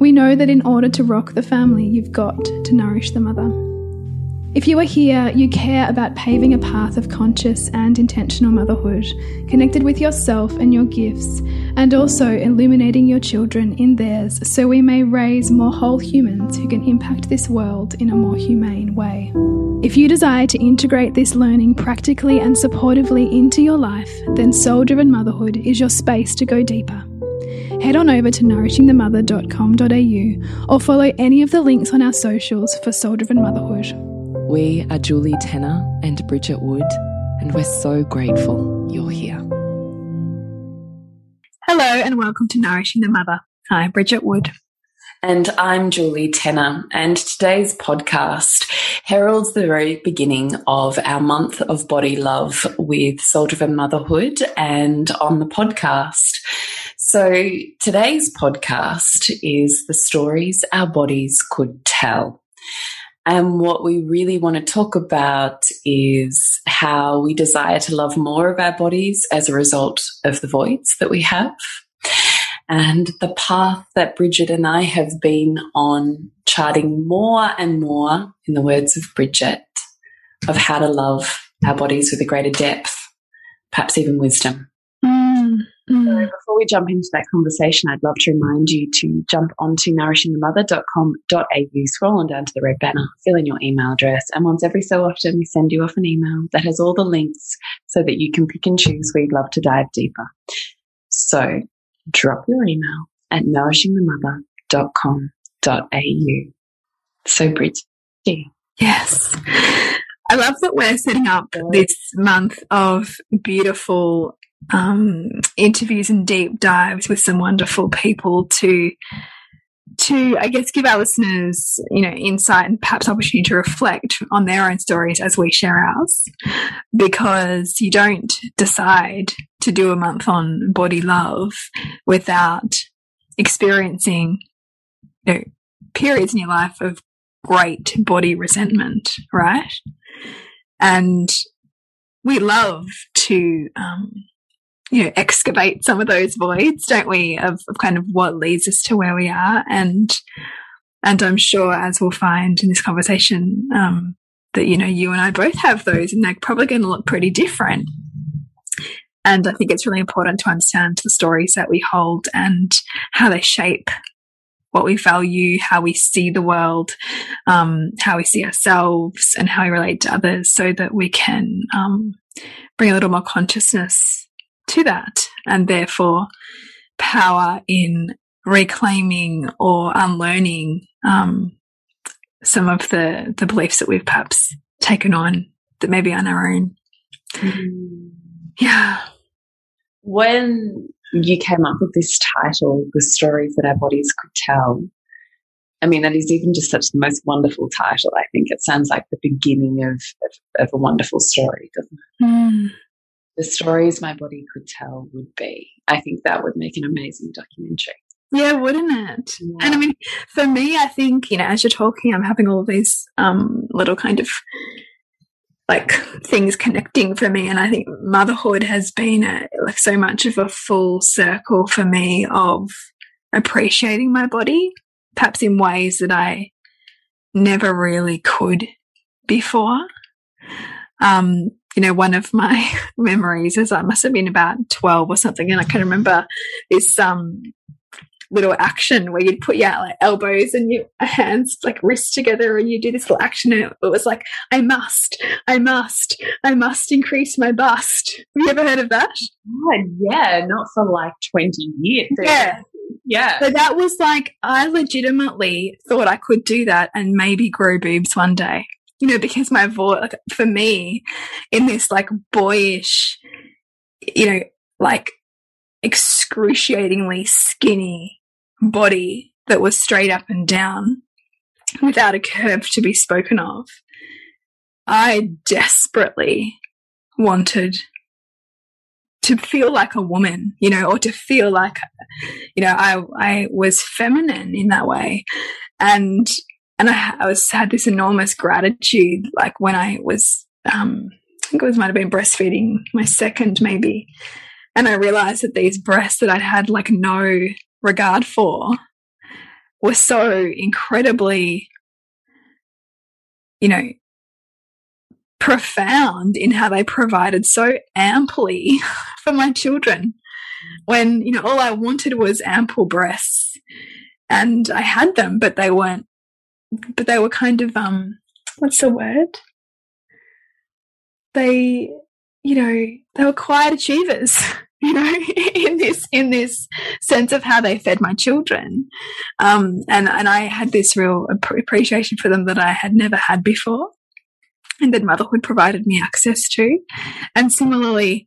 We know that in order to rock the family, you've got to nourish the mother. If you are here, you care about paving a path of conscious and intentional motherhood, connected with yourself and your gifts, and also illuminating your children in theirs so we may raise more whole humans who can impact this world in a more humane way. If you desire to integrate this learning practically and supportively into your life, then Soul Driven Motherhood is your space to go deeper head on over to nourishingthemother.com.au or follow any of the links on our socials for Soul Driven Motherhood. We are Julie Tenner and Bridget Wood, and we're so grateful you're here. Hello, and welcome to Nourishing the Mother. Hi, Bridget Wood. And I'm Julie Tenner, and today's podcast heralds the very beginning of our month of body love with Soul Driven Motherhood. And on the podcast, so today's podcast is the stories our bodies could tell. And what we really want to talk about is how we desire to love more of our bodies as a result of the voids that we have. And the path that Bridget and I have been on charting more and more, in the words of Bridget, of how to love our bodies with a greater depth, perhaps even wisdom. Mm. So before we jump into that conversation, I'd love to remind you to jump onto nourishingthemother.com.au, scroll on down to the red banner, fill in your email address, and once every so often we send you off an email that has all the links so that you can pick and choose where you'd love to dive deeper. So drop your email at nourishingthemother.com.au. So Bridget, Yes. I love that we're setting up this month of beautiful um, interviews and deep dives with some wonderful people to to I guess give our listeners you know insight and perhaps opportunity to reflect on their own stories as we share ours. Because you don't decide to do a month on body love without experiencing you know, periods in your life of great body resentment right? And we love to um, you know, excavate some of those voids, don't we, of, of kind of what leads us to where we are. And, and I'm sure as we'll find in this conversation, um, that, you know, you and I both have those and they're probably going to look pretty different. And I think it's really important to understand the stories that we hold and how they shape what we value, how we see the world, um, how we see ourselves, and how we relate to others, so that we can um, bring a little more consciousness to that and therefore power in reclaiming or unlearning um, some of the the beliefs that we've perhaps taken on that maybe on our own. Mm. Yeah. When you came up with this title, The Stories That Our Bodies Could Tell, I mean, that is even just such the most wonderful title. I think it sounds like the beginning of, of, of a wonderful story, doesn't it? Mm the stories my body could tell would be. I think that would make an amazing documentary. Yeah, wouldn't it? Yeah. And I mean, for me, I think, you know, as you're talking, I'm having all these um, little kind of like things connecting for me. And I think motherhood has been a, like so much of a full circle for me of appreciating my body, perhaps in ways that I never really could before. Um, you know, one of my memories is I must have been about 12 or something. And I can remember this, um, little action where you'd put your like elbows and your hands like wrists together and you do this little action and it was like I must I must I must increase my bust. Have you ever heard of that? Oh, yeah not for like 20 years. Yeah. Yeah. So that was like I legitimately thought I could do that and maybe grow boobs one day you know, because my voice, like, for me, in this like boyish, you know, like excruciatingly skinny body that was straight up and down, without a curve to be spoken of, I desperately wanted to feel like a woman, you know, or to feel like, you know, I, I was feminine in that way. And, and I, I was, had this enormous gratitude, like when I was, um, I think it was might have been breastfeeding my second maybe. And I realized that these breasts that I'd had like no regard for were so incredibly, you know, profound in how they provided so amply for my children when you know all I wanted was ample breasts and I had them but they weren't but they were kind of um what's the word they you know they were quiet achievers you know in this in this sense of how they fed my children um and and I had this real appreciation for them that I had never had before and that motherhood provided me access to. And similarly,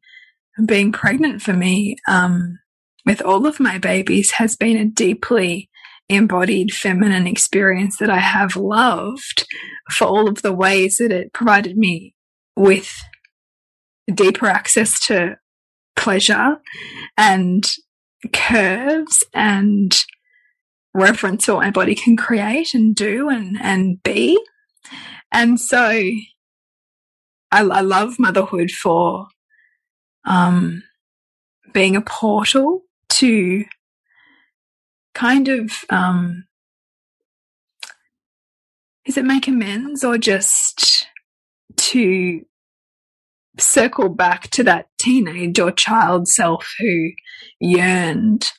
being pregnant for me um, with all of my babies has been a deeply embodied feminine experience that I have loved for all of the ways that it provided me with deeper access to pleasure and curves and reference what my body can create and do and, and be. And so I, I love motherhood for um, being a portal to kind of um, is it make amends or just to circle back to that teenage or child self who yearned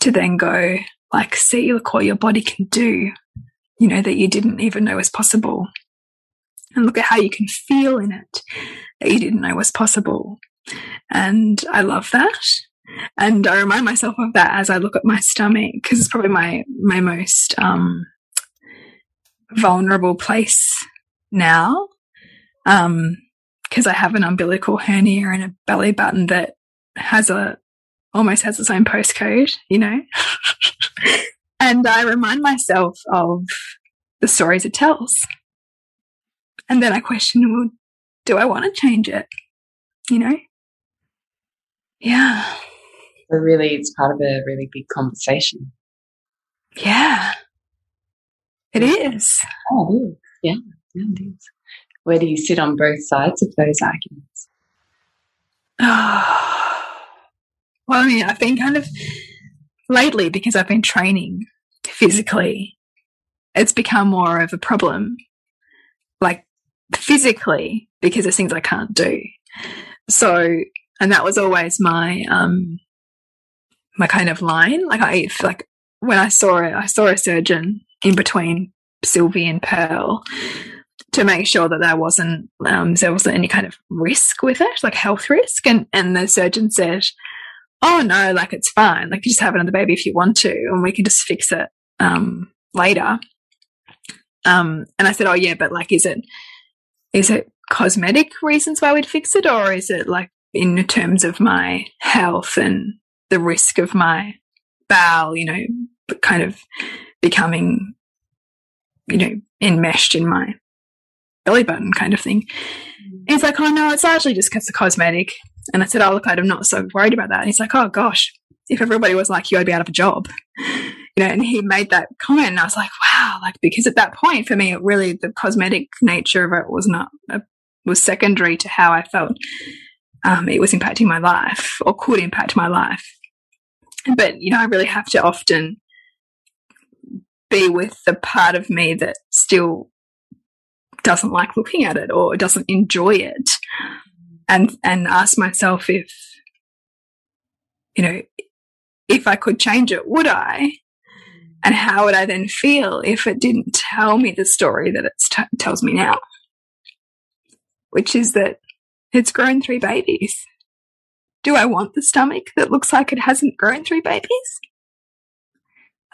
to then go like see look what your body can do you know that you didn't even know was possible and look at how you can feel in it that you didn't know was possible. And I love that. And I remind myself of that as I look at my stomach because it's probably my my most um, vulnerable place now. Um, because I have an umbilical hernia and a belly button that has a almost has its own postcode, you know. and I remind myself of the stories it tells and then I question, well, do I want to change it? You know? Yeah. So really, it's part of a really big conversation. Yeah. It is. Oh. Yeah, yeah, it is. Where do you sit on both sides of those arguments? well, I mean, I've been kind of lately because I've been training physically, it's become more of a problem. Like physically because there's things I can't do. So, and that was always my, um, my kind of line. Like I, like when I saw it, I saw a surgeon in between Sylvie and Pearl to make sure that there wasn't, um, there wasn't any kind of risk with it, like health risk. And, and the surgeon said, Oh no, like it's fine. Like you just have another baby if you want to, and we can just fix it, um, later. Um, and I said, Oh yeah, but like, is it, is it cosmetic reasons why we'd fix it, or is it like in terms of my health and the risk of my bowel, you know, kind of becoming, you know, enmeshed in my belly button kind of thing. Mm. He's like, oh no, it's largely just because of cosmetic. And I said, oh look, I'm not so worried about that. And he's like, oh gosh, if everybody was like you, I'd be out of a job you know, and he made that comment and I was like, wow, like, because at that point for me, it really, the cosmetic nature of it was not, uh, was secondary to how I felt um, it was impacting my life or could impact my life. But, you know, I really have to often be with the part of me that still doesn't like looking at it or doesn't enjoy it and and ask myself if you know if I could change it, would I? And how would I then feel if it didn't tell me the story that it tells me now? Which is that it's grown three babies. Do I want the stomach that looks like it hasn't grown three babies?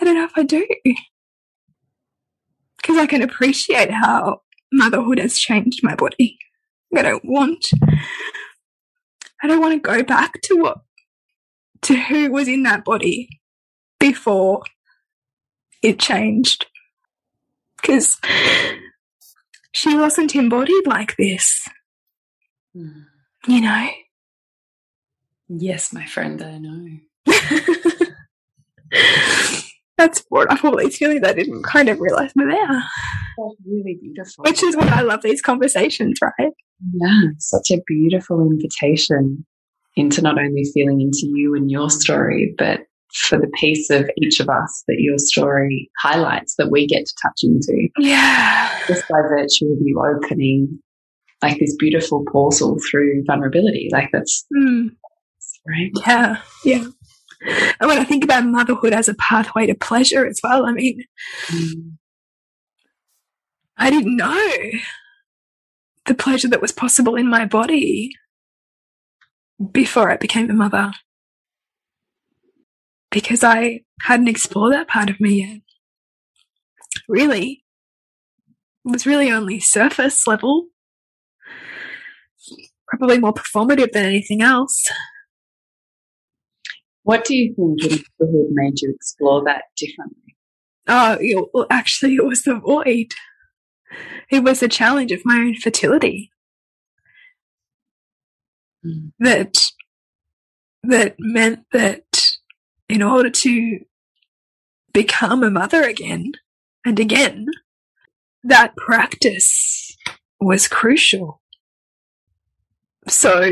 I don't know if I do. Because I can appreciate how motherhood has changed my body. I don't want, I don't want to go back to what, to who was in that body before it changed. because she wasn't embodied like this. Mm. You know? Yes, my friend, I know. That's brought up all these feelings I didn't kind of realize were there. That's really beautiful. Which is why I love these conversations, right? Yeah, such a beautiful invitation into not only feeling into you and your story, but for the piece of each of us that your story highlights that we get to touch into. Yeah. Just by virtue of you opening like this beautiful portal through vulnerability. Like that's mm. Right. Yeah. Yeah. And when I think about motherhood as a pathway to pleasure as well, I mean, mm. I didn't know the pleasure that was possible in my body before I became a mother because I hadn't explored that part of me yet. Really, it was really only surface level, probably more performative than anything else. What do you think in motherhood made you explore that differently? Oh, well, actually, it was the void. It was a challenge of my own fertility. Mm. That that meant that in order to become a mother again and again, that practice was crucial. So,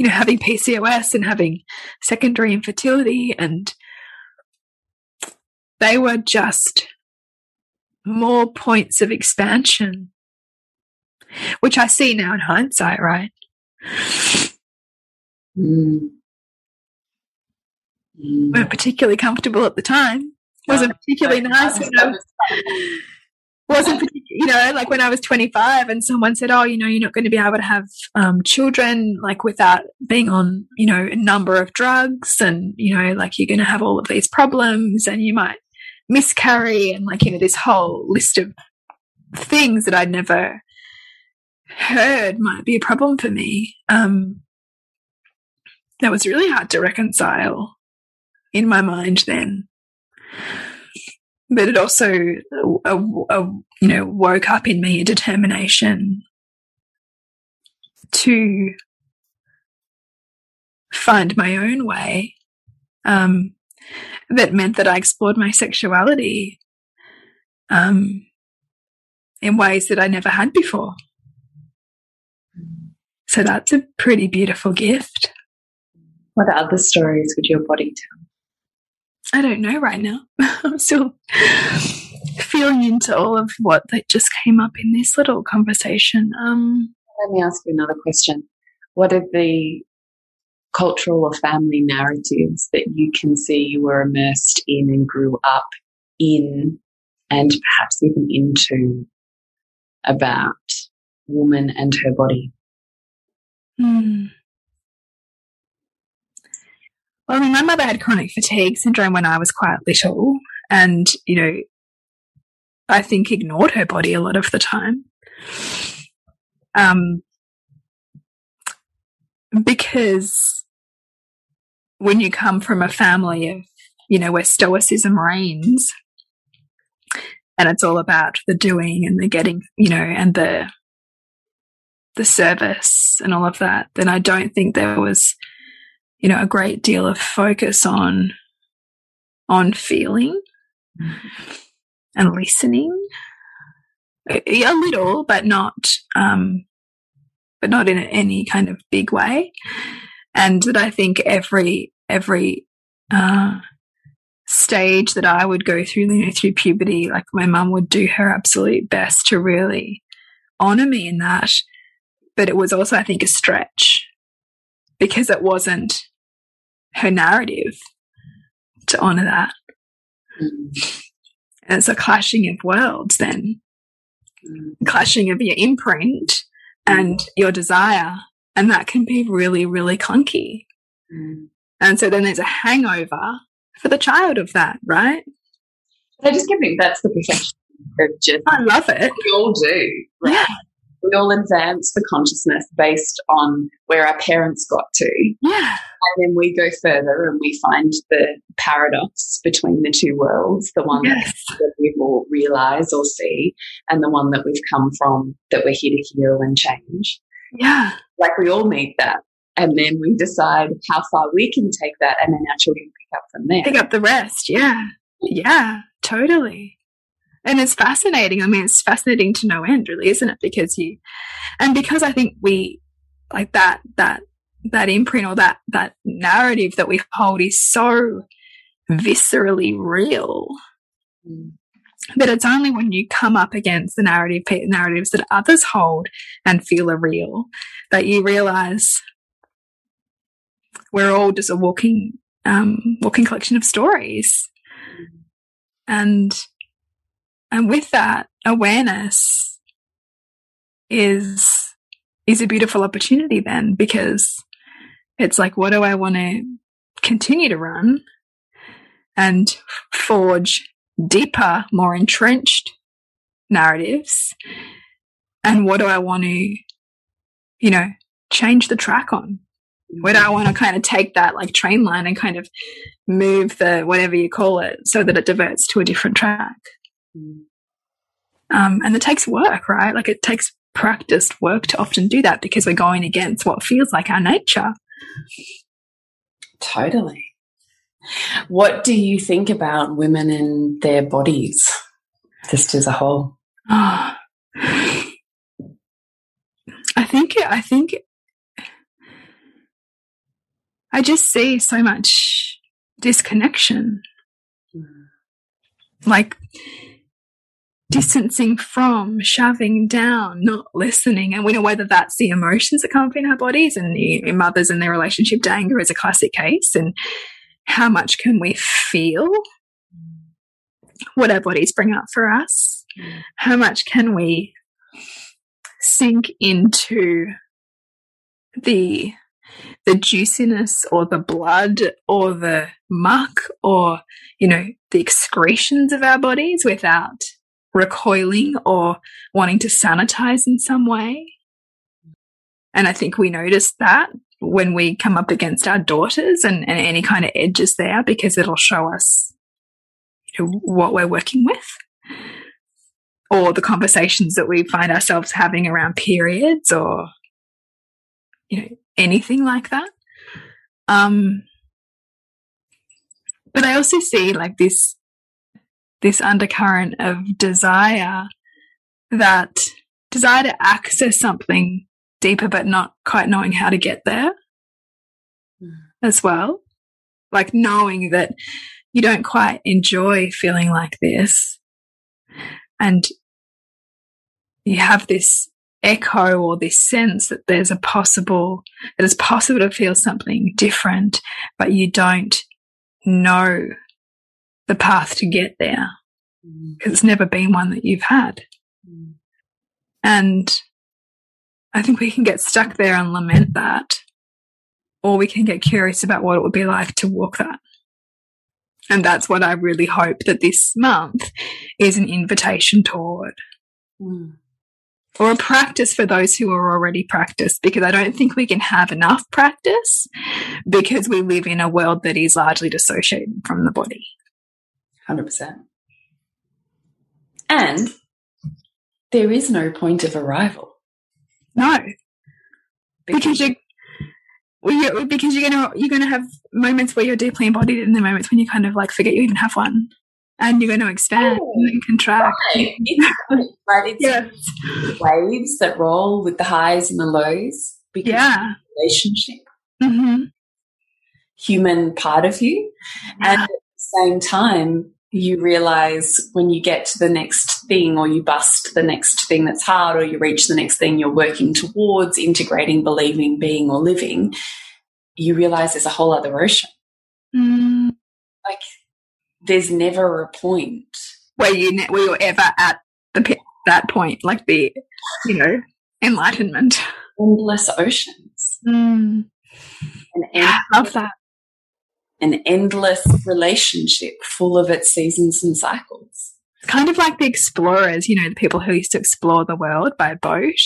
you know, having PCOS and having secondary infertility, and they were just more points of expansion, which I see now in hindsight, right? Mm mm. weren't particularly comfortable at the time. Wasn't particularly nice when I was, wasn't you know like when I was 25 and someone said, "Oh, you know, you're not going to be able to have um, children like without being on you know a number of drugs, and you know like you're going to have all of these problems, and you might miscarry, and like you know this whole list of things that I'd never heard might be a problem for me. Um, that was really hard to reconcile in my mind then. But it also, a, a, you know, woke up in me a determination to find my own way. Um, that meant that I explored my sexuality um, in ways that I never had before. So that's a pretty beautiful gift. What other stories would your body tell? I don't know right now. I'm still feeling into all of what that just came up in this little conversation. Um, Let me ask you another question. What are the cultural or family narratives that you can see you were immersed in and grew up in, and perhaps even into about woman and her body? Hmm. Well, I mean, my mother had chronic fatigue syndrome when I was quite little, and, you know, I think ignored her body a lot of the time. Um, because when you come from a family of, you know, where stoicism reigns, and it's all about the doing and the getting, you know, and the the service and all of that, then I don't think there was you know, a great deal of focus on on feeling and listening. A, a little, but not um, but not in any kind of big way. And that I think every every uh, stage that I would go through, you know, through puberty, like my mum would do her absolute best to really honor me in that. But it was also, I think, a stretch because it wasn't her narrative to honor that. Mm. And it's a clashing of worlds then, mm. clashing of your imprint and your desire. And that can be really, really clunky. Mm. And so then there's a hangover for the child of that, right? I just think that's the perfection just. I love it. We all do. Right? Yeah. We all advance the consciousness based on where our parents got to. Yeah. And then we go further and we find the paradox between the two worlds, the one yes. that we will realize or see, and the one that we've come from that we're here to heal and change. Yeah. Like we all need that. And then we decide how far we can take that and then our children pick up from there. Pick up the rest. Yeah. Yeah, totally. And it's fascinating. I mean, it's fascinating to no end, really, isn't it? Because you, and because I think we, like that, that, that imprint or that, that narrative that we hold is so viscerally real. Mm. That it's only when you come up against the narrative narratives that others hold and feel are real that you realize we're all just a walking um, walking collection of stories. Mm. And and with that awareness is is a beautiful opportunity then because it's like what do I want to continue to run and forge deeper, more entrenched narratives and what do I want to you know change the track on where do I want to kind of take that like train line and kind of move the whatever you call it so that it diverts to a different track. Um, and it takes work, right? Like it takes practiced work to often do that because we're going against what feels like our nature. Totally. What do you think about women and their bodies, just as a whole? Oh, I think, I think, I just see so much disconnection. Mm. Like, distancing from, shoving down, not listening. And we know whether that's the emotions that come up in our bodies and the mothers and their relationship to anger is a classic case. And how much can we feel what our bodies bring up for us? How much can we sink into the the juiciness or the blood or the muck or you know the excretions of our bodies without recoiling or wanting to sanitize in some way. And I think we notice that when we come up against our daughters and, and any kind of edges there because it'll show us you know, what we're working with or the conversations that we find ourselves having around periods or you know anything like that um but i also see like this this undercurrent of desire that desire to access something deeper, but not quite knowing how to get there mm. as well. Like knowing that you don't quite enjoy feeling like this. And you have this echo or this sense that there's a possible, that it's possible to feel something different, but you don't know the path to get there because mm. it's never been one that you've had. Mm. And I think we can get stuck there and lament that, or we can get curious about what it would be like to walk that. And that's what I really hope that this month is an invitation toward. Mm. Or a practice for those who are already practiced, because I don't think we can have enough practice because we live in a world that is largely dissociated from the body. 100%. And there is no point of arrival. No. Because, you well, because you're gonna you're gonna have moments where you're deeply embodied and the moments when you kind of like forget you even have one. And you're going to expand oh, and contract. Right. It's, right. It's waves that roll with the highs and the lows because yeah. relationship. Mm -hmm. Human part of you. Yeah. And at the same time, you realize when you get to the next thing or you bust the next thing that's hard or you reach the next thing you're working towards integrating, believing, being, or living, you realize there's a whole other ocean. Mm. Like there's never a point where you where you're ever at the that point, like the you know enlightenment. Endless oceans. Mm. I love that an endless relationship full of its seasons and cycles. kind of like the explorers, you know, the people who used to explore the world by boat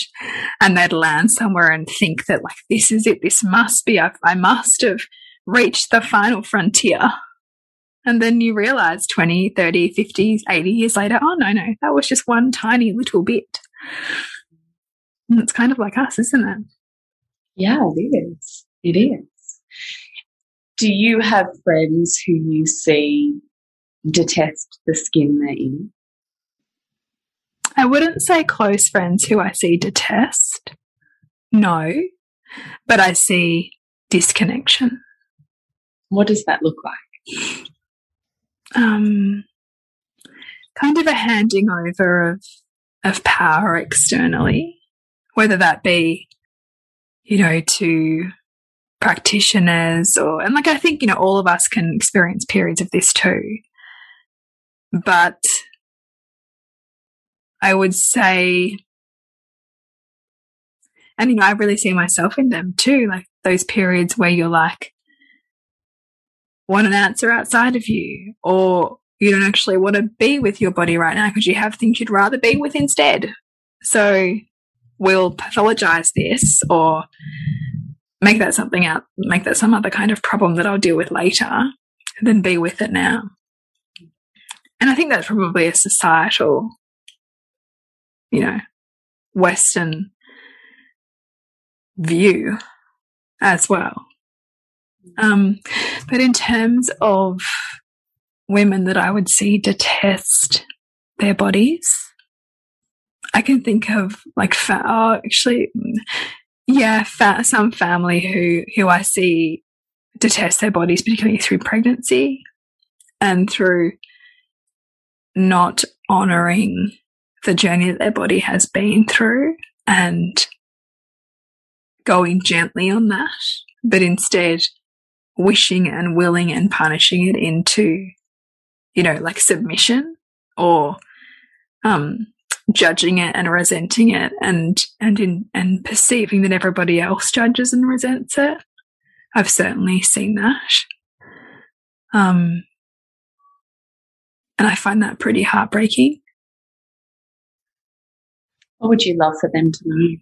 and they'd land somewhere and think that, like, this is it, this must be, I, I must have reached the final frontier. And then you realize 20, 30, 50, 80 years later, oh, no, no, that was just one tiny little bit. And it's kind of like us, isn't it? Yeah, it is. It is. Do you have friends who you see detest the skin they're in? I wouldn't say close friends who I see detest. No, but I see disconnection. What does that look like? Um, kind of a handing over of of power externally, whether that be, you know, to practitioners or and like I think, you know, all of us can experience periods of this too. But I would say, and you know, I really see myself in them too, like those periods where you're like, want an answer outside of you, or you don't actually want to be with your body right now because you have things you'd rather be with instead. So we'll pathologize this or make that something out, make that some other kind of problem that I'll deal with later, than be with it now. And I think that's probably a societal, you know, Western view as well. Um, but in terms of women that I would see detest their bodies, I can think of like, oh, actually, yeah, fa some family who who I see detest their bodies, particularly through pregnancy and through not honoring the journey that their body has been through and going gently on that, but instead wishing and willing and punishing it into, you know, like submission or um, judging it and resenting it and and in and perceiving that everybody else judges and resents it. I've certainly seen that. Um, and I find that pretty heartbreaking. What would you love for them to know?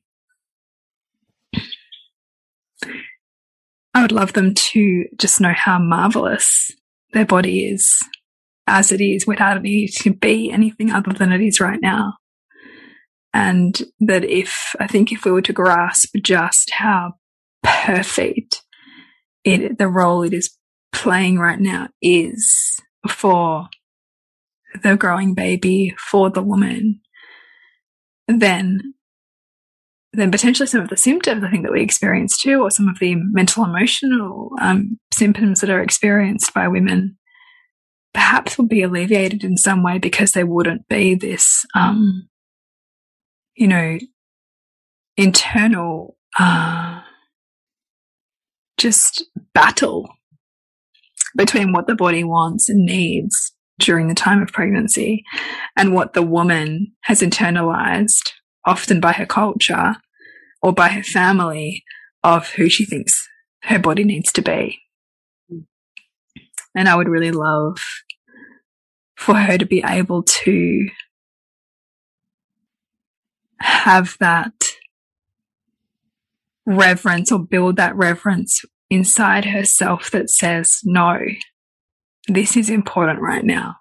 I would love them to just know how marvelous their body is as it is without it needing to be anything other than it is right now. And that if, I think if we were to grasp just how perfect it, the role it is playing right now is for the growing baby, for the woman, then then potentially some of the symptoms I think that we experience too, or some of the mental emotional um, symptoms that are experienced by women, perhaps will be alleviated in some way because there wouldn't be this, um, you know, internal uh, just battle between what the body wants and needs during the time of pregnancy and what the woman has internalized, often by her culture or by her family, of who she thinks her body needs to be. And I would really love for her to be able to have that reverence or build that reverence inside herself that says, no, this is important right now.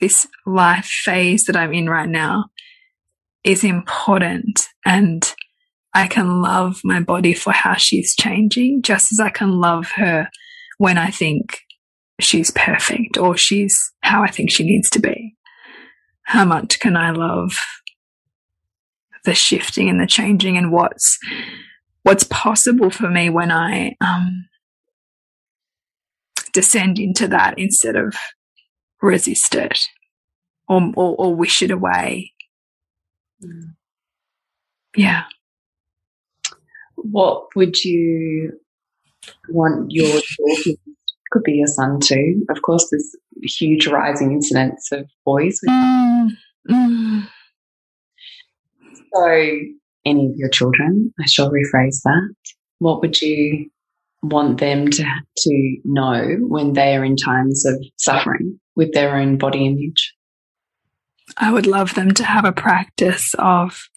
This life phase that I'm in right now is important and I can love my body for how she's changing just as I can love her when I think she's perfect or she's how I think she needs to be. How much can I love the shifting and the changing and what's what's possible for me when I um, descend into that instead of resist it or, or, or wish it away. Mm. Yeah. What would you want your daughter, could be your son too? Of course, there's huge rising incidence of boys. Mm. Mm. So, any of your children, I shall rephrase that. What would you want them to to know when they are in times of suffering with their own body image? I would love them to have a practice of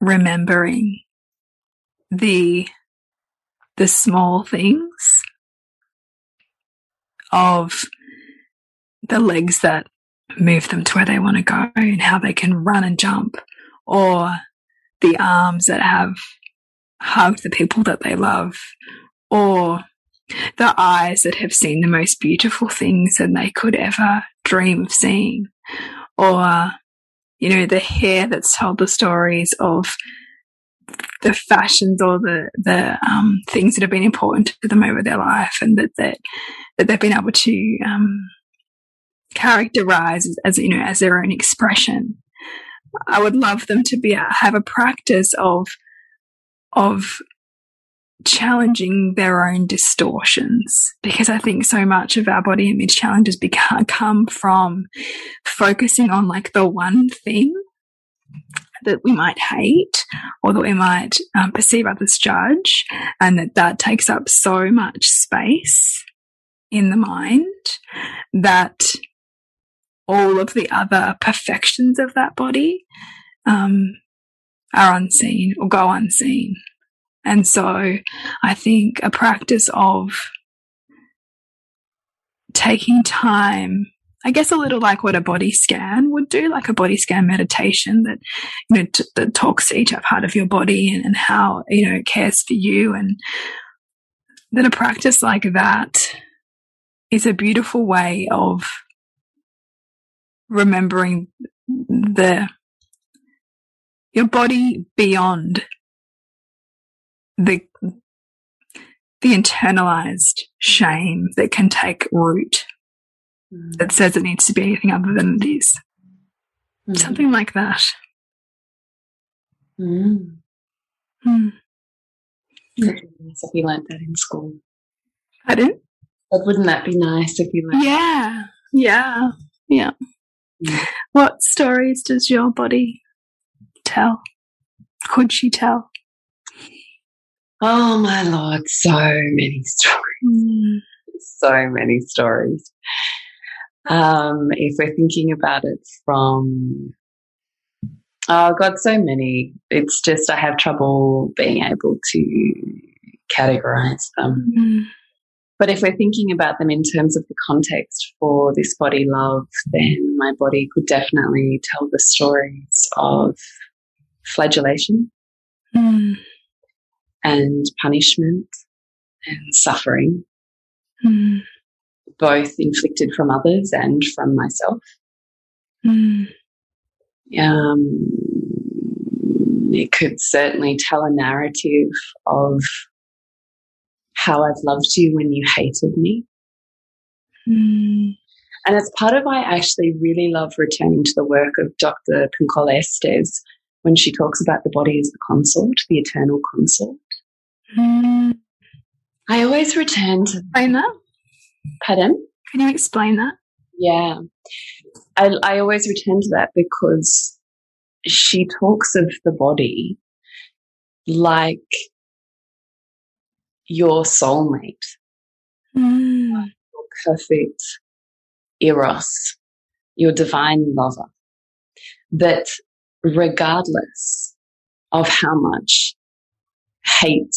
remembering the the small things of the legs that move them to where they want to go and how they can run and jump or the arms that have hugged the people that they love or the eyes that have seen the most beautiful things than they could ever dream of seeing or you know the hair that's told the stories of the fashions or the the um, things that have been important to them over their life, and that that, that they've been able to um, characterize as, as, you know as their own expression. I would love them to be have a practice of of challenging their own distortions. Because I think so much of our body image challenges come from focusing on like the one thing that we might hate or that we might um, perceive others judge, and that that takes up so much space in the mind that all of the other perfections of that body um, are unseen or go unseen. And so I think a practice of taking time I guess a little like what a body scan would do, like a body scan meditation that, you know, that talks to each part of your body and, and how, you know, it cares for you. And that a practice like that is a beautiful way of remembering the, your body beyond the, the internalized shame that can take root that says it needs to be anything other than it is. Mm. Something like that. Mm. Mm. Nice if you learned that in school. Pardon? But wouldn't that be nice if you learned? Yeah, yeah, yeah. What stories does your body tell? Could she tell? Oh my lord, so many stories. Mm. So many stories. Um, if we're thinking about it from, oh, God, so many. It's just I have trouble being able to categorize them. Mm. But if we're thinking about them in terms of the context for this body love, then my body could definitely tell the stories of flagellation mm. and punishment and suffering. Mm both inflicted from others and from myself. Mm. Um, it could certainly tell a narrative of how I've loved you when you hated me. Mm. And it's part of why I actually really love returning to the work of Dr. Pinkola Estes when she talks about the body as the consort, the eternal consort. Mm. I always return to explain that. Pardon? Can you explain that? Yeah. I, I always return to that because she talks of the body like your soulmate, mm. your perfect eros, your divine lover. That regardless of how much hate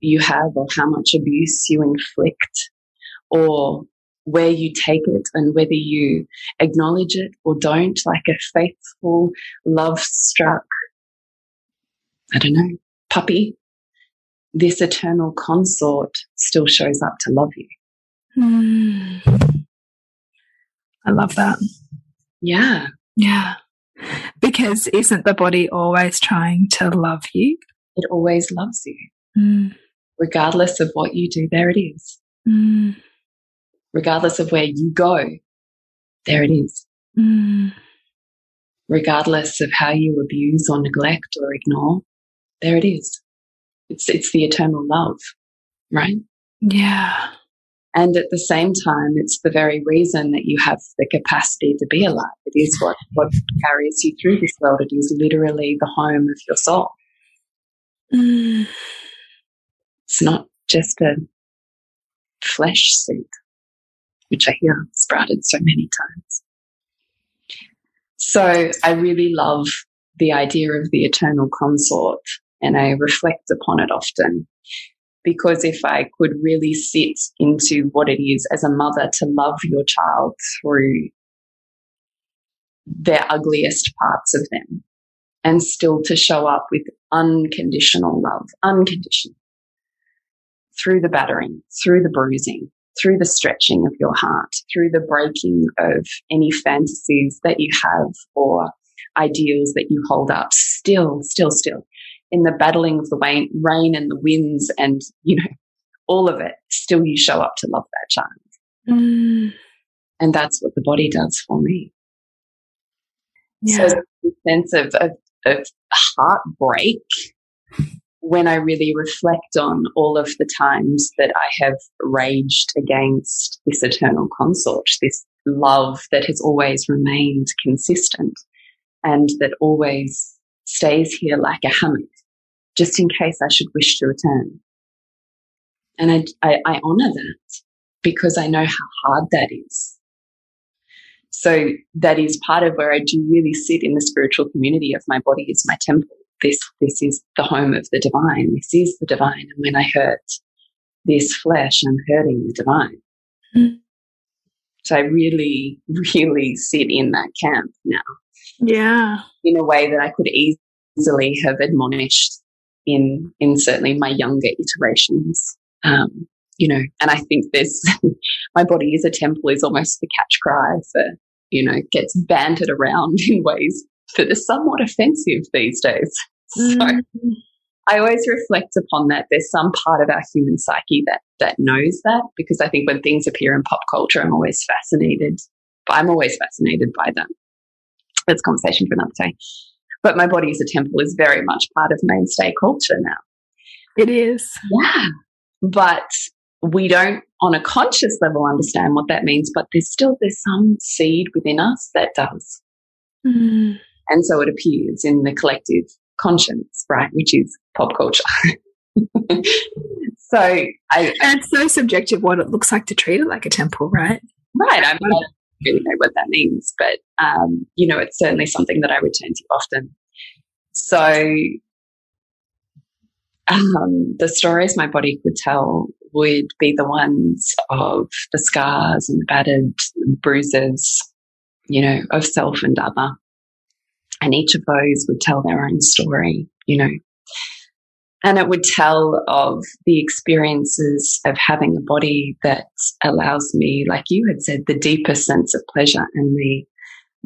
you have or how much abuse you inflict or where you take it and whether you acknowledge it or don't, like a faithful, love struck, I don't know, puppy, this eternal consort still shows up to love you. Mm. I love that. Yeah. Yeah. Because isn't the body always trying to love you? It always loves you. Mm. Regardless of what you do, there it is. Mm regardless of where you go, there it is. Mm. Regardless of how you abuse or neglect or ignore, there it is. It's, it's the eternal love, right? Yeah. And at the same time, it's the very reason that you have the capacity to be alive. It is what, what carries you through this world. It is literally the home of your soul. Mm. It's not just a flesh suit which I hear sprouted so many times. So I really love the idea of the eternal consort and I reflect upon it often. Because if I could really sit into what it is as a mother to love your child through their ugliest parts of them and still to show up with unconditional love, unconditional through the battering, through the bruising, through the stretching of your heart, through the breaking of any fantasies that you have or ideals that you hold up, still, still, still, in the battling of the rain and the winds and, you know, all of it, still you show up to love that child. Mm. And that's what the body does for me. Yeah. So the sense of, of, of heartbreak when I really reflect on all of the times that I have raged against this eternal consort, this love that has always remained consistent and that always stays here like a hammock, just in case I should wish to return. And I, I, I honor that because I know how hard that is. So that is part of where I do really sit in the spiritual community of my body is my temple this this is the home of the divine. This is the divine. And when I hurt this flesh, I'm hurting the divine. Mm. So I really, really sit in that camp now. Yeah. In a way that I could easily have admonished in in certainly my younger iterations. Um, you know, and I think this my body is a temple is almost the catch cry for, you know, gets bantered around in ways that are somewhat offensive these days. So mm. I always reflect upon that. There's some part of our human psyche that that knows that because I think when things appear in pop culture, I'm always fascinated. I'm always fascinated by them. That's conversation for another day. But my body as a temple is very much part of mainstay culture now. It is. Yeah. But we don't on a conscious level understand what that means, but there's still there's some seed within us that does. Mm. And so it appears in the collective conscience, right? Which is pop culture. so I, and it's so subjective what it looks like to treat it like a temple, right? Right. I, mean, really know what that means, but um, you know, it's certainly something that I return to often. So um, the stories my body could tell would be the ones of the scars and the battered bruises, you know, of self and other. And each of those would tell their own story, you know. And it would tell of the experiences of having a body that allows me, like you had said, the deepest sense of pleasure and the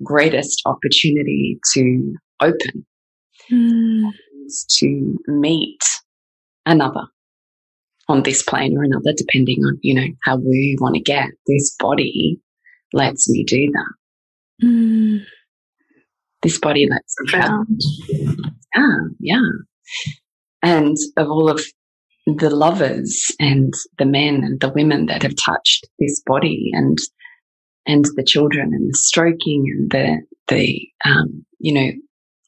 greatest opportunity to open, mm. to meet another on this plane or another, depending on, you know, how we want to get. This body lets me do that. Mm this body lets me. Yeah, yeah. And of all of the lovers and the men and the women that have touched this body and and the children and the stroking and the the um, you know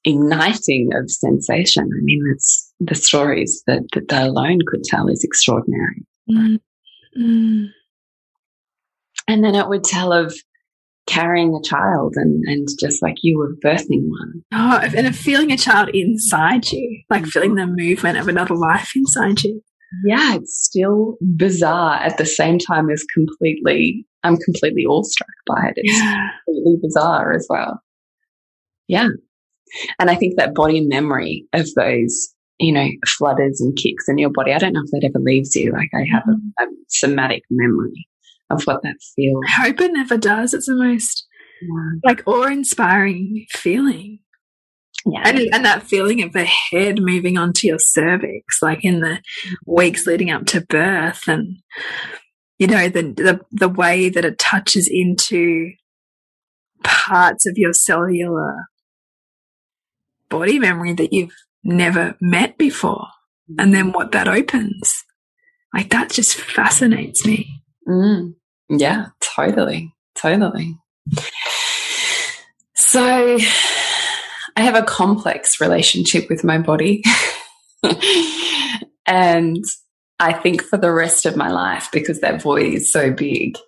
igniting of sensation. I mean, it's the stories that that they alone could tell is extraordinary. Mm. Mm. And then it would tell of carrying a child and, and just like you were birthing one. Oh, and feeling a child inside you, like feeling the movement of another life inside you. Yeah, it's still bizarre at the same time as completely, I'm completely awestruck by it. It's yeah. completely bizarre as well. Yeah. And I think that body memory of those, you know, flutters and kicks in your body, I don't know if that ever leaves you. Like I have mm. a, a somatic memory of what that feels. I hope it never does. It's the most yeah. like awe inspiring feeling. Yeah. And, and that feeling of the head moving onto your cervix, like in the mm-hmm. weeks leading up to birth, and you know, the, the, the way that it touches into parts of your cellular body memory that you've never met before. And then mm-hmm. what that opens. Like that just fascinates me. Mm. Yeah, totally. Totally. So I have a complex relationship with my body. and I think for the rest of my life, because that void is so big,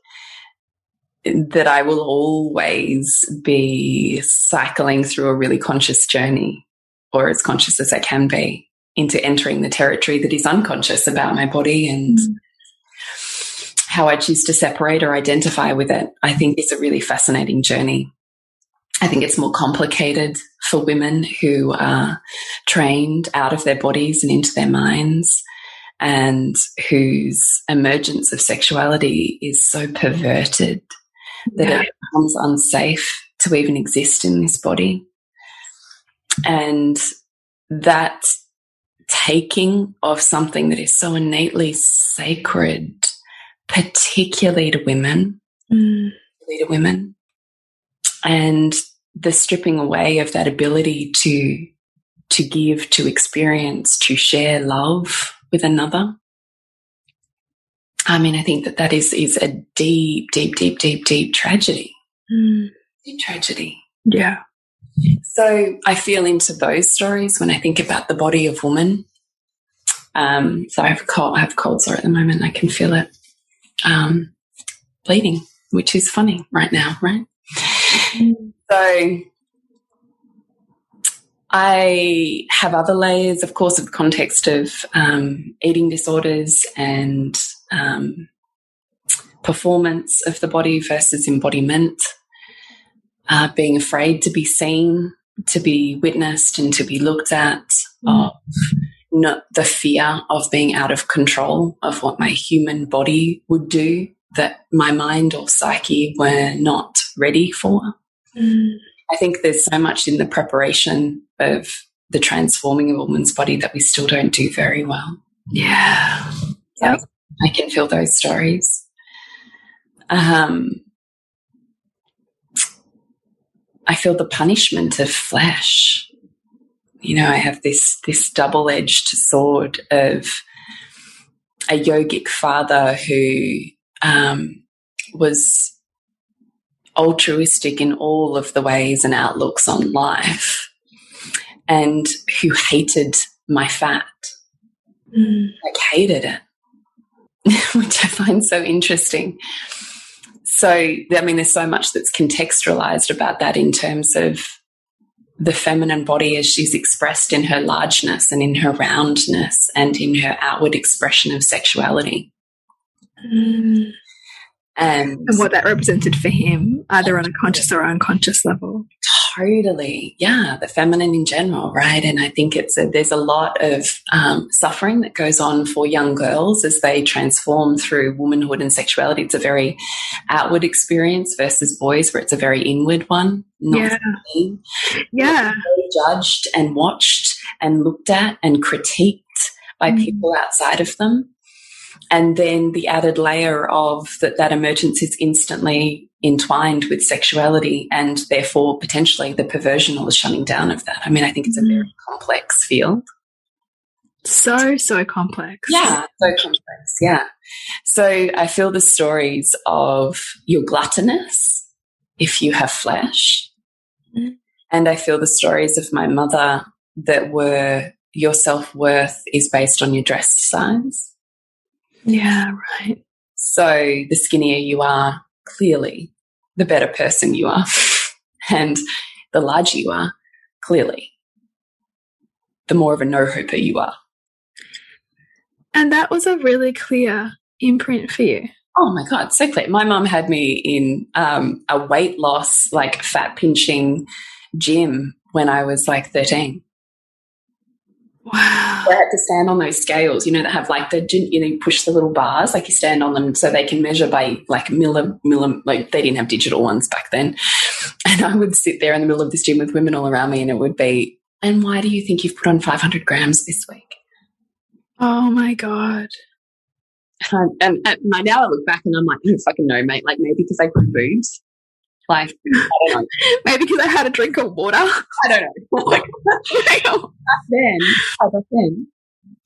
that I will always be cycling through a really conscious journey, or as conscious as I can be, into entering the territory that is unconscious about my body and mm. How I choose to separate or identify with it. I think is a really fascinating journey. I think it's more complicated for women who are trained out of their bodies and into their minds and whose emergence of sexuality is so perverted that yeah. it becomes unsafe to even exist in this body. And that taking of something that is so innately sacred, particularly to women, mm. to women, and the stripping away of that ability to to give, to experience, to share love with another. I mean, I think that that is is a deep, deep, deep, deep, deep tragedy. Mm. Deep tragedy. Yeah. So I feel into those stories when I think about the body of woman. Um, so I have a cold, I have a cold sore at the moment. I can feel it um, bleeding, which is funny right now, right? So I have other layers, of course, of context of um, eating disorders and um, performance of the body versus embodiment, uh, being afraid to be seen, to be witnessed, and to be looked at, mm. of not the fear of being out of control of what my human body would do that my mind or psyche were not ready for. Mm. I think there's so much in the preparation of the transforming of a woman's body that we still don't do very well. Yeah. Yep. I can feel those stories. Um, I feel the punishment of flesh. You know, I have this this double edged sword of a yogic father who um, was altruistic in all of the ways and outlooks on life and who hated my fat. Mm. Like, hated it, which I find so interesting. So, I mean, there's so much that's contextualized about that in terms of the feminine body as she's expressed in her largeness and in her roundness and in her outward expression of sexuality. Mm. And, and what that represented for him, either on a conscious or unconscious level. Totally. Yeah. The feminine in general, right? And I think it's a, there's a lot of um, suffering that goes on for young girls as they transform through womanhood and sexuality. It's a very outward experience versus boys where it's a very inward one. yeah. Yeah. Judged and watched and looked at and critiqued by mm. people outside of them and then the added layer of that that emergence is instantly entwined with sexuality and therefore potentially the perversion or the shutting down of that. I mean, I think it's a very mm. complex field. So, so complex. Yeah, so complex. Yeah. So I feel the stories of your gluttonous if you have flesh. Mm. And I feel the stories of my mother that were your self worth is based on your dress size. Yeah, right. So the skinnier you are, clearly, the better person you are. and the larger you are, clearly, the more of a no hooper you are. And that was a really clear imprint for you. Oh my God, so clear. My mum had me in um, a weight loss, like fat pinching gym when I was like 13. Wow. I had to stand on those scales, you know, that have like the, you know, you push the little bars, like you stand on them so they can measure by like millim, millim, like they didn't have digital ones back then. And I would sit there in the middle of this gym with women all around me and it would be, and why do you think you've put on 500 grams this week? Oh my God. And, and, and now I look back and I'm like, I don't fucking know, mate. Like maybe because I grew boobs like, Maybe because I had a drink of water. I don't know. like, back then, back then,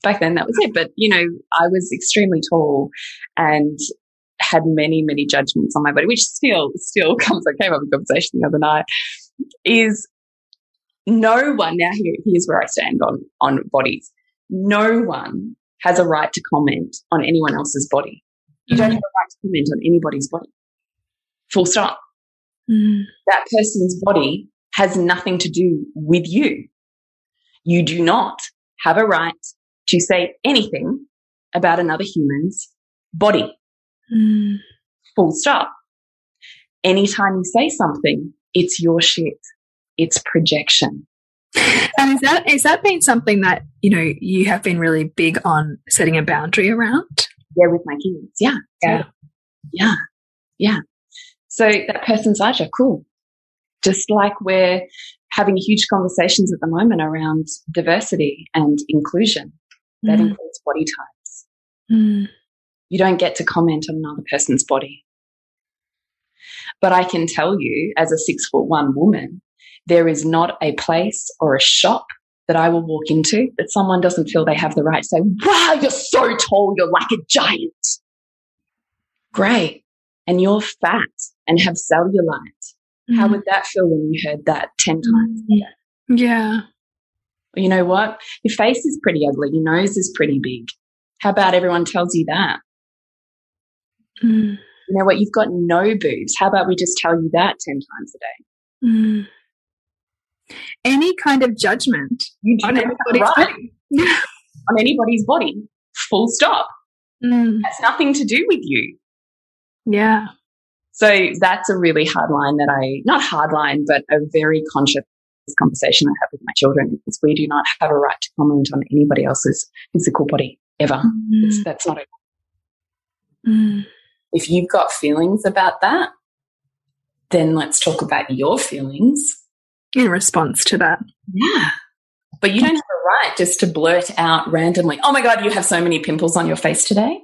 back then that was it. But you know, I was extremely tall and had many, many judgments on my body, which still, still comes. I came up with a conversation the other night. Is no one now here, here's where I stand on on bodies. No one has a right to comment on anyone else's body. You don't mm-hmm. have a right to comment on anybody's body. Full stop. Mm. That person's body has nothing to do with you. You do not have a right to say anything about another human's body. Mm. Full stop. Anytime you say something, it's your shit. It's projection. And is that is that been something that you know you have been really big on setting a boundary around? Yeah, with my kids. Yeah, Yeah. yeah, yeah. So that person's Aja, cool. Just like we're having huge conversations at the moment around diversity and inclusion, that Mm. includes body types. Mm. You don't get to comment on another person's body. But I can tell you, as a six foot one woman, there is not a place or a shop that I will walk into that someone doesn't feel they have the right to say, wow, you're so tall, you're like a giant. Great. And you're fat and have cellulite. How Mm. would that feel when you heard that 10 times? Yeah. You know what? Your face is pretty ugly. Your nose is pretty big. How about everyone tells you that? Mm. You know what? You've got no boobs. How about we just tell you that 10 times a day? Mm. Any kind of judgment You on not have a anybody's right body. on anybody's body. Full stop. Mm. Has nothing to do with you. Yeah. So that's a really hard line that I, not hard line, but a very conscious conversation I have with my children is we do not have a right to comment on anybody else's physical body ever. It's, Mm. that's not it. Mm. If you've got feelings about that, then let's talk about your feelings. In response to that. Yeah. But you don't have a right just to blurt out randomly, oh my God, you have so many pimples on your face today.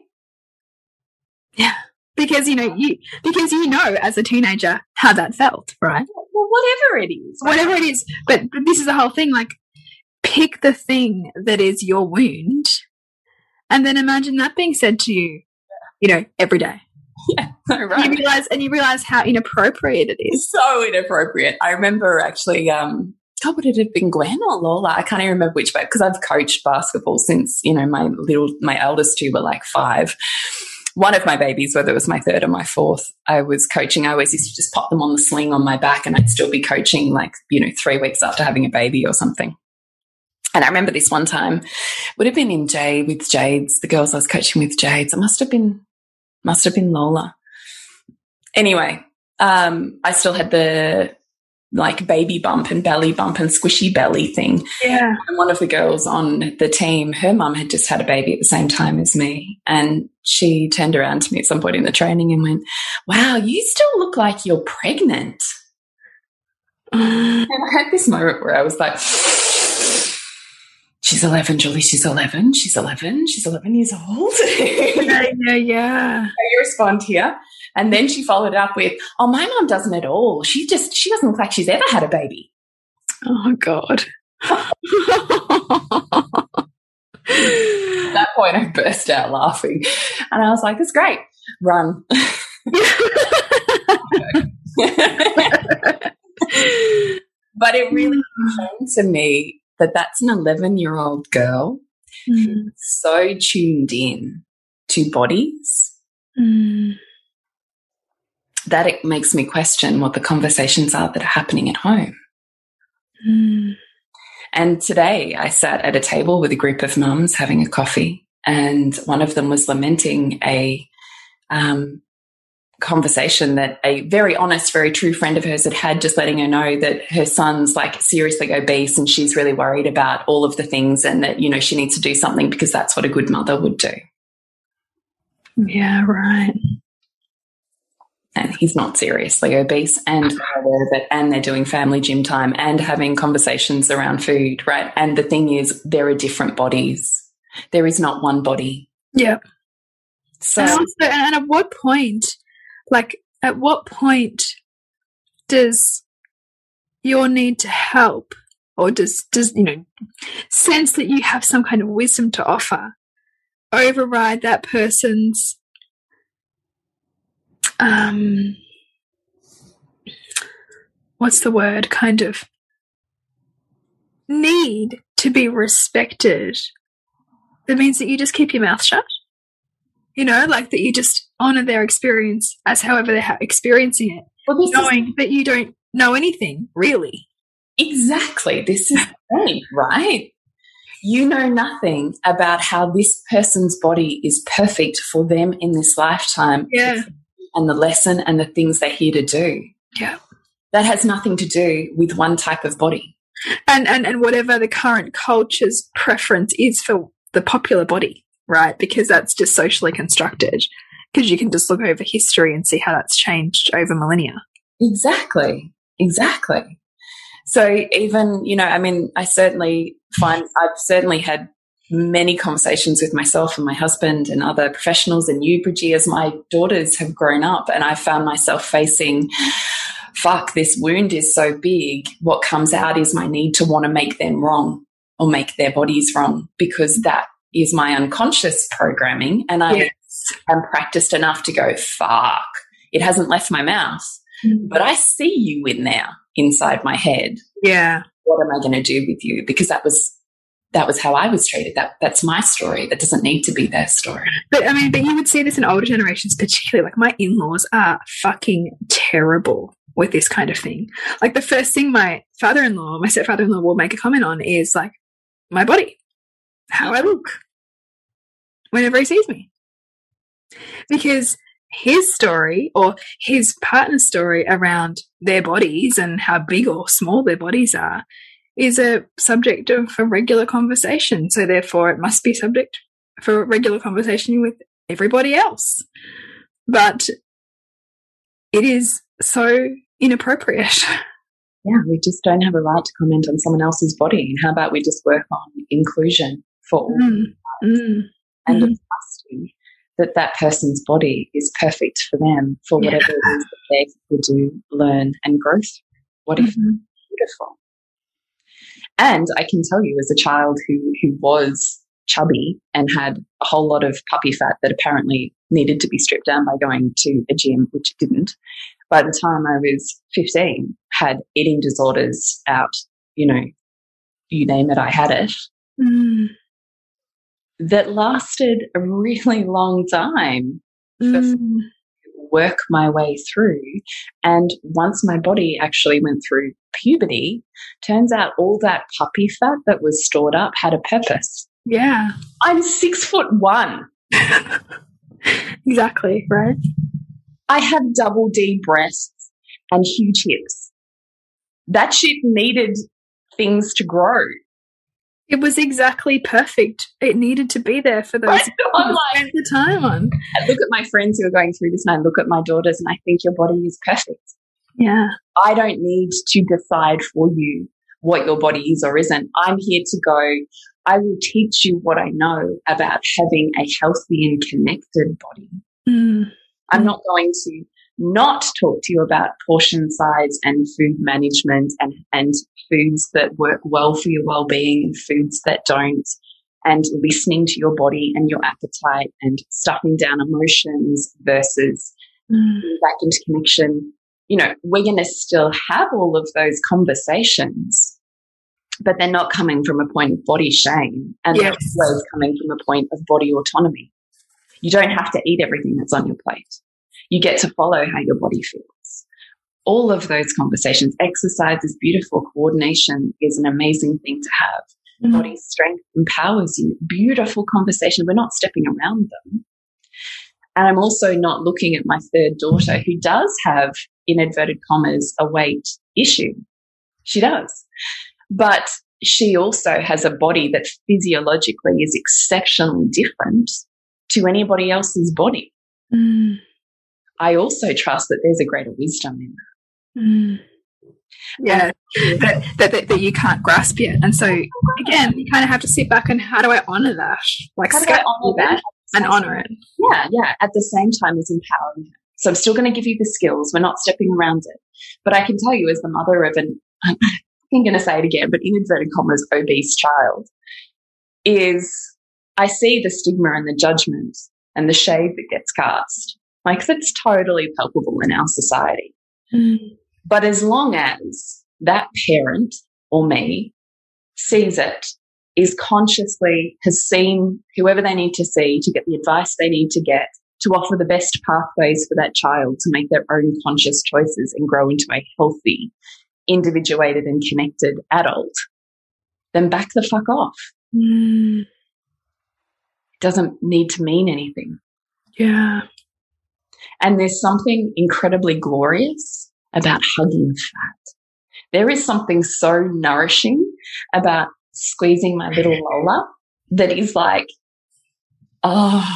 Yeah. Because you know, you because you know as a teenager how that felt, right? Well, whatever it is. Whatever it is. But, but this is the whole thing, like pick the thing that is your wound and then imagine that being said to you, you know, every day. Yeah, You right. realize and you realize how inappropriate it is. So inappropriate. I remember actually, um, God, would it have been Gwen or Lola? I can't even remember which way because I've coached basketball since, you know, my little, my eldest two were like five. One of my babies, whether it was my third or my fourth, I was coaching. I always used to just pop them on the sling on my back and I'd still be coaching like, you know, three weeks after having a baby or something. And I remember this one time, would have been in Jade with Jade's, the girls I was coaching with Jade's. It must have been, must have been Lola. Anyway, um, I still had the like baby bump and belly bump and squishy belly thing. Yeah. And one of the girls on the team, her mum had just had a baby at the same time as me. And she turned around to me at some point in the training and went, Wow, you still look like you're pregnant. And I had this moment where I was like, She's 11, Julie. She's 11. She's 11. She's 11 years old. yeah, yeah, yeah. how you respond here. And then she followed it up with, "Oh, my mom doesn't at all. She just she doesn't look like she's ever had a baby." Oh God. At that point, I burst out laughing, and I was like, "That's great. Run." but it really shown to me that that's an 11 year old girl Mm. so tuned in to bodies Mm. That it makes me question what the conversations are that are happening at home. Mm. And today I sat at a table with a group of mums having a coffee, and one of them was lamenting a um, conversation that a very honest, very true friend of hers had had, just letting her know that her son's like seriously obese and she's really worried about all of the things and that, you know, she needs to do something because that's what a good mother would do. Yeah, right. And he's not seriously obese and they're aware of it and they're doing family gym time and having conversations around food right? And the thing is there are different bodies. There is not one body. Yeah. so And, also, and at what point, like, at what point does your need to help, or does does you know, sense that you have some kind of wisdom to offer, override that person's um, what's the word? Kind of need to be respected. That means that you just keep your mouth shut You know, like that you just honor their experience as however they're experiencing it, well, knowing that you don't know anything really. Exactly. This is the point, right? You know nothing about how this person's body is perfect for them in this lifetime. Yeah. And the lesson and the things they're here to do. Yeah. That has nothing to do with one type of body. And, and, and whatever the current culture's preference is for the popular body, right? Because that's just socially constructed. Because you can just look over history and see how that's changed over millennia. Exactly. Exactly. So even, you know, I mean, I certainly find I've certainly had many conversations with myself and my husband and other professionals and you, Bridgie, as my daughters have grown up and I found myself facing fuck, this wound is so big. What comes out is my need to want to make them wrong or make their bodies wrong because that is my unconscious programming. And I yes. am practiced enough to go, fuck, it hasn't left my mouth. Mm. But I see you in there inside my head. Yeah. What am I going to do with you? Because that was that was how I was treated. That that's my story. That doesn't need to be their story. But I mean, but you would see this in older generations, particularly. Like my in-laws are fucking terrible with this kind of thing. Like the first thing my father-in-law, my stepfather-in-law, will make a comment on is like my body, how I look, whenever he sees me, because his story or his partner's story around their bodies and how big or small their bodies are is a subject of a regular conversation. So therefore it must be subject for regular conversation with everybody else. But it is so inappropriate. Yeah, we just don't have a right to comment on someone else's body. How about we just work on inclusion for all mm, mm, and mm. trusting that that person's body is perfect for them for whatever yeah. it is that they will do, learn, and grow through. What if mm-hmm. beautiful? And I can tell you, as a child who who was chubby and had a whole lot of puppy fat that apparently needed to be stripped down by going to a gym, which it didn't. By the time I was 15, had eating disorders out, you know, you name it, I had it. Mm that lasted a really long time mm. Work my way through. And once my body actually went through puberty, turns out all that puppy fat that was stored up had a purpose. Yeah. I'm six foot one. exactly, right? I have double D breasts and huge hips. That shit needed things to grow. It was exactly perfect. It needed to be there for those? I'm like, the time on. I look at my friends who are going through this and I look at my daughters and I think your body is perfect. Yeah. I don't need to decide for you what your body is or isn't. I'm here to go, I will teach you what I know about having a healthy and connected body. Mm. I'm not going to not talk to you about portion size and food management and, and foods that work well for your well-being foods that don't and listening to your body and your appetite and stuffing down emotions versus mm. back into connection you know we're going to still have all of those conversations but they're not coming from a point of body shame and yes. they're always coming from a point of body autonomy you don't have to eat everything that's on your plate you get to follow how your body feels all of those conversations. Exercise is beautiful. Coordination is an amazing thing to have. Mm. Body strength empowers you. Beautiful conversation. We're not stepping around them. And I'm also not looking at my third daughter who does have, in inverted commas, a weight issue. She does. But she also has a body that physiologically is exceptionally different to anybody else's body. Mm. I also trust that there's a greater wisdom in that. Mm. Yeah, that, that, that, that, you can't grasp yet. And so, again, you kind of have to sit back and how do I honor that? Like, how do I honor that and honor it? Yeah, yeah. At the same time as empowering So, I'm still going to give you the skills. We're not stepping around it. But I can tell you, as the mother of an, I'm going to say it again, but in inverted commas, obese child, is I see the stigma and the judgment and the shade that gets cast. Like, that's totally palpable in our society. Mm. But as long as that parent or me sees it is consciously has seen whoever they need to see to get the advice they need to get to offer the best pathways for that child to make their own conscious choices and grow into a healthy, individuated and connected adult, then back the fuck off. Mm. It doesn't need to mean anything. Yeah. And there's something incredibly glorious about hugging fat. There is something so nourishing about squeezing my little Lola that is like, oh,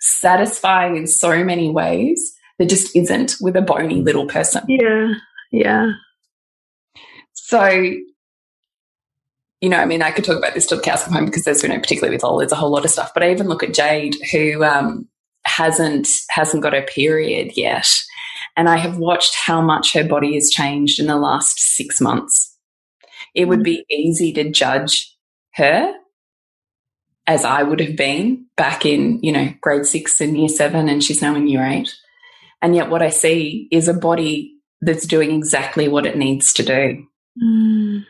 satisfying in so many ways that just isn't with a bony little person. Yeah. Yeah. So, you know, I mean, I could talk about this till the cows come home because there's, you know, particularly with Lola, there's a whole lot of stuff. But I even look at Jade, who um, hasn't hasn't got her period yet, and I have watched how much her body has changed in the last six months. It would be easy to judge her as I would have been back in, you know, grade six and year seven, and she's now in year eight. And yet, what I see is a body that's doing exactly what it needs to do. Mm.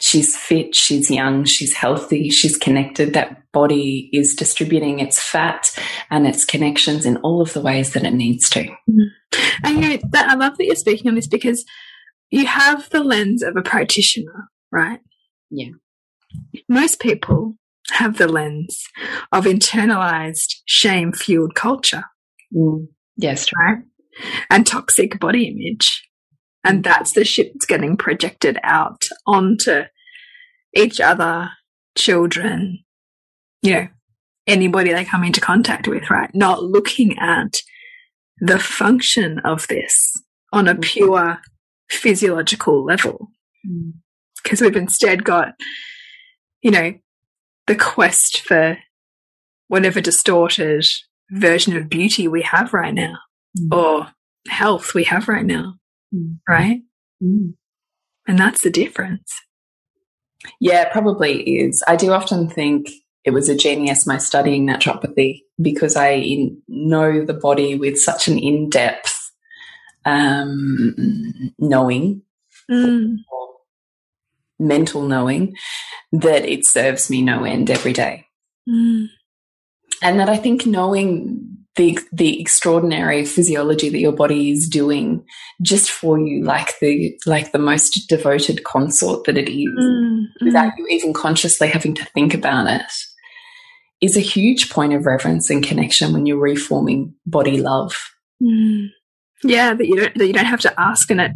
She's fit, she's young, she's healthy, she's connected. That body is distributing its fat and its connections in all of the ways that it needs to. Mm. And you know, that, I love that you're speaking on this because you have the lens of a practitioner, right? Yeah. Most people have the lens of internalized shame fueled culture. Mm. Yes, right. And toxic body image. And that's the shit that's getting projected out onto each other, children, you know, anybody they come into contact with, right? Not looking at the function of this on a mm. pure physiological level. Because mm. we've instead got, you know, the quest for whatever distorted version of beauty we have right now mm. or health we have right now. Mm. Right? And that's the difference. Yeah, it probably is. I do often think it was a genius my studying naturopathy because I know the body with such an in depth um, knowing, mm. mental knowing, that it serves me no end every day. Mm. And that I think knowing the the extraordinary physiology that your body is doing just for you, like the like the most devoted consort that it is, mm. without you even consciously having to think about it, is a huge point of reverence and connection when you're reforming body love. Mm. Yeah, that you don't that you don't have to ask and it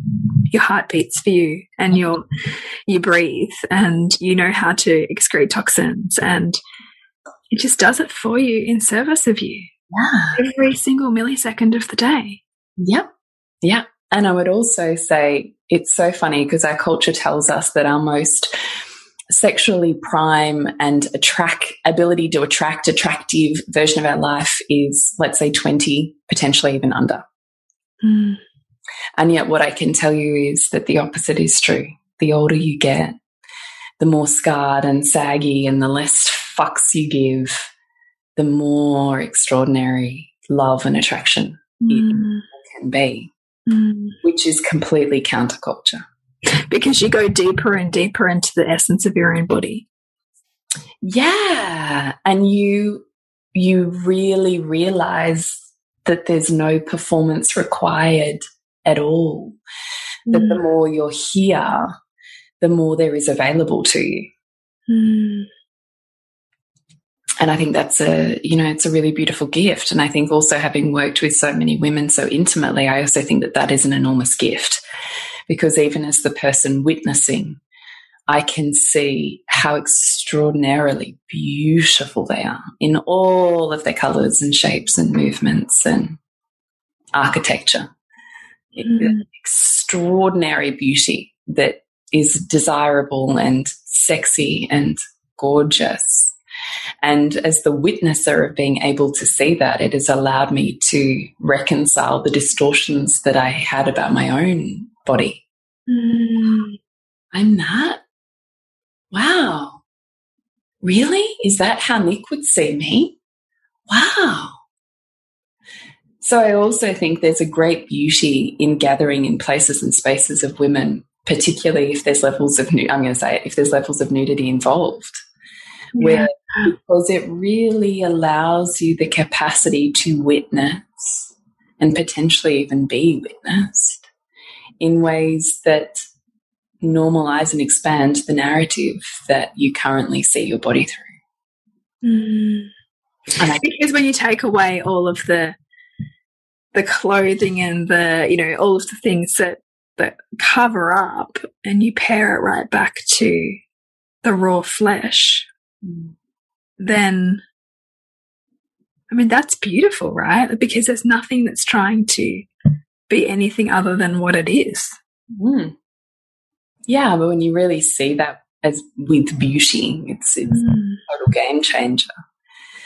your heart beats for you and you you breathe and you know how to excrete toxins and it just does it for you in service of you. Yeah. Every single millisecond of the day. Yep. Yeah. And I would also say it's so funny because our culture tells us that our most sexually prime and attract ability to attract attractive version of our life is let's say 20 potentially even under Mm. And yet, what I can tell you is that the opposite is true. The older you get, the more scarred and saggy and the less fucks you give, the more extraordinary love and attraction mm. can be, mm. which is completely counterculture. Because you go deeper and deeper into the essence of your own body. Yeah. And you you really realize that there's no performance required at all. Mm. That the mm. more you're here, the more there is available to you. And I think that's a, you know, it's a really beautiful gift. And I think also having worked with so many women so intimately, I also think that that is an enormous gift because even as the person witnessing, I can see how extraordinarily beautiful they are in all of their colors and shapes and movements and architecture. Mm. Extraordinary beauty that is desirable and sexy and gorgeous. And as the witnesser of being able to see that, it has allowed me to reconcile the distortions that I had about my own body. Mm. I'm that wow, really? Is that how Nick would see me? Wow. So I also think there's a great beauty in gathering in places and spaces of women particularly if there's levels of, I'm going to say it, if there's levels of nudity involved, yeah. where because it really allows you the capacity to witness and potentially even be witnessed in ways that normalize and expand the narrative that you currently see your body through. Mm. I, because when you take away all of the the clothing and the you know all of the things that that cover up and you pair it right back to the raw flesh mm. Then i mean that's beautiful right because there's nothing that's trying to be anything other than what it is mm. yeah but when you really see that as with beauty it's it's mm. a total game changer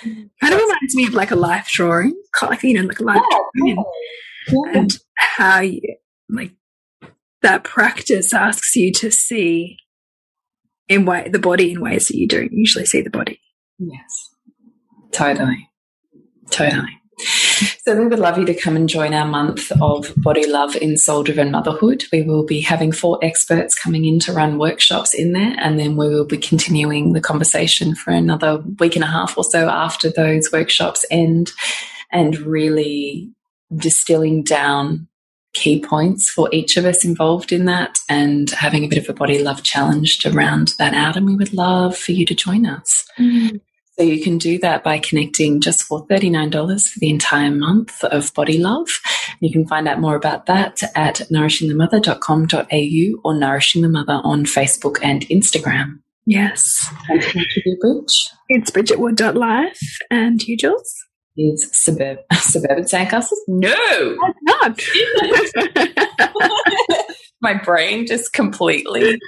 Kind of reminds me of like a life drawing, like you know, like a life yeah, drawing, yeah. and how you like that practice asks you to see in way the body in ways that you don't usually see the body. Yes, totally, totally. So we would love you to come and join our month of Body Love in Soul Driven Motherhood. We will be having four experts coming in to run workshops in there, and then we will be continuing the conversation for another week and a half or so after those workshops end, and really distilling down key points for each of us involved in that and having a bit of a body love challenge to round that out. And we would love for you to join us. Mm. So you can do that by connecting just for $39 for the entire month of Body Love. You can find out more about that at nourishingthemother.com.au or Nourishing the Mother on Facebook and Instagram. Yes. And you, Bridge? It's bridgetwood.life. And you, Jules? Is suburb suburban sandcastles? No, not. my brain just completely,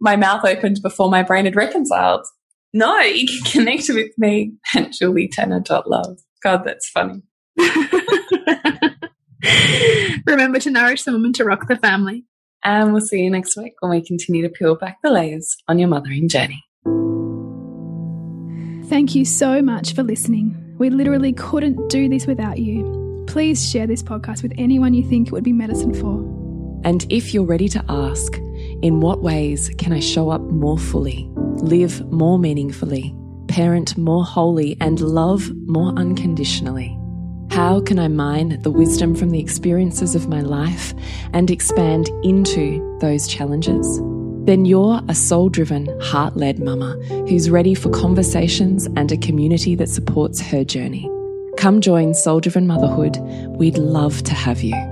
my mouth opened before my brain had reconciled. No, you can connect with me at julietanner.love. God, that's funny. Remember to nourish the woman to rock the family. And we'll see you next week when we continue to peel back the layers on your mothering journey. Thank you so much for listening. We literally couldn't do this without you. Please share this podcast with anyone you think it would be medicine for. And if you're ready to ask, in what ways can I show up more fully, live more meaningfully, parent more wholly, and love more unconditionally? How can I mine the wisdom from the experiences of my life and expand into those challenges? Then you're a soul driven, heart led mama who's ready for conversations and a community that supports her journey. Come join Soul Driven Motherhood. We'd love to have you.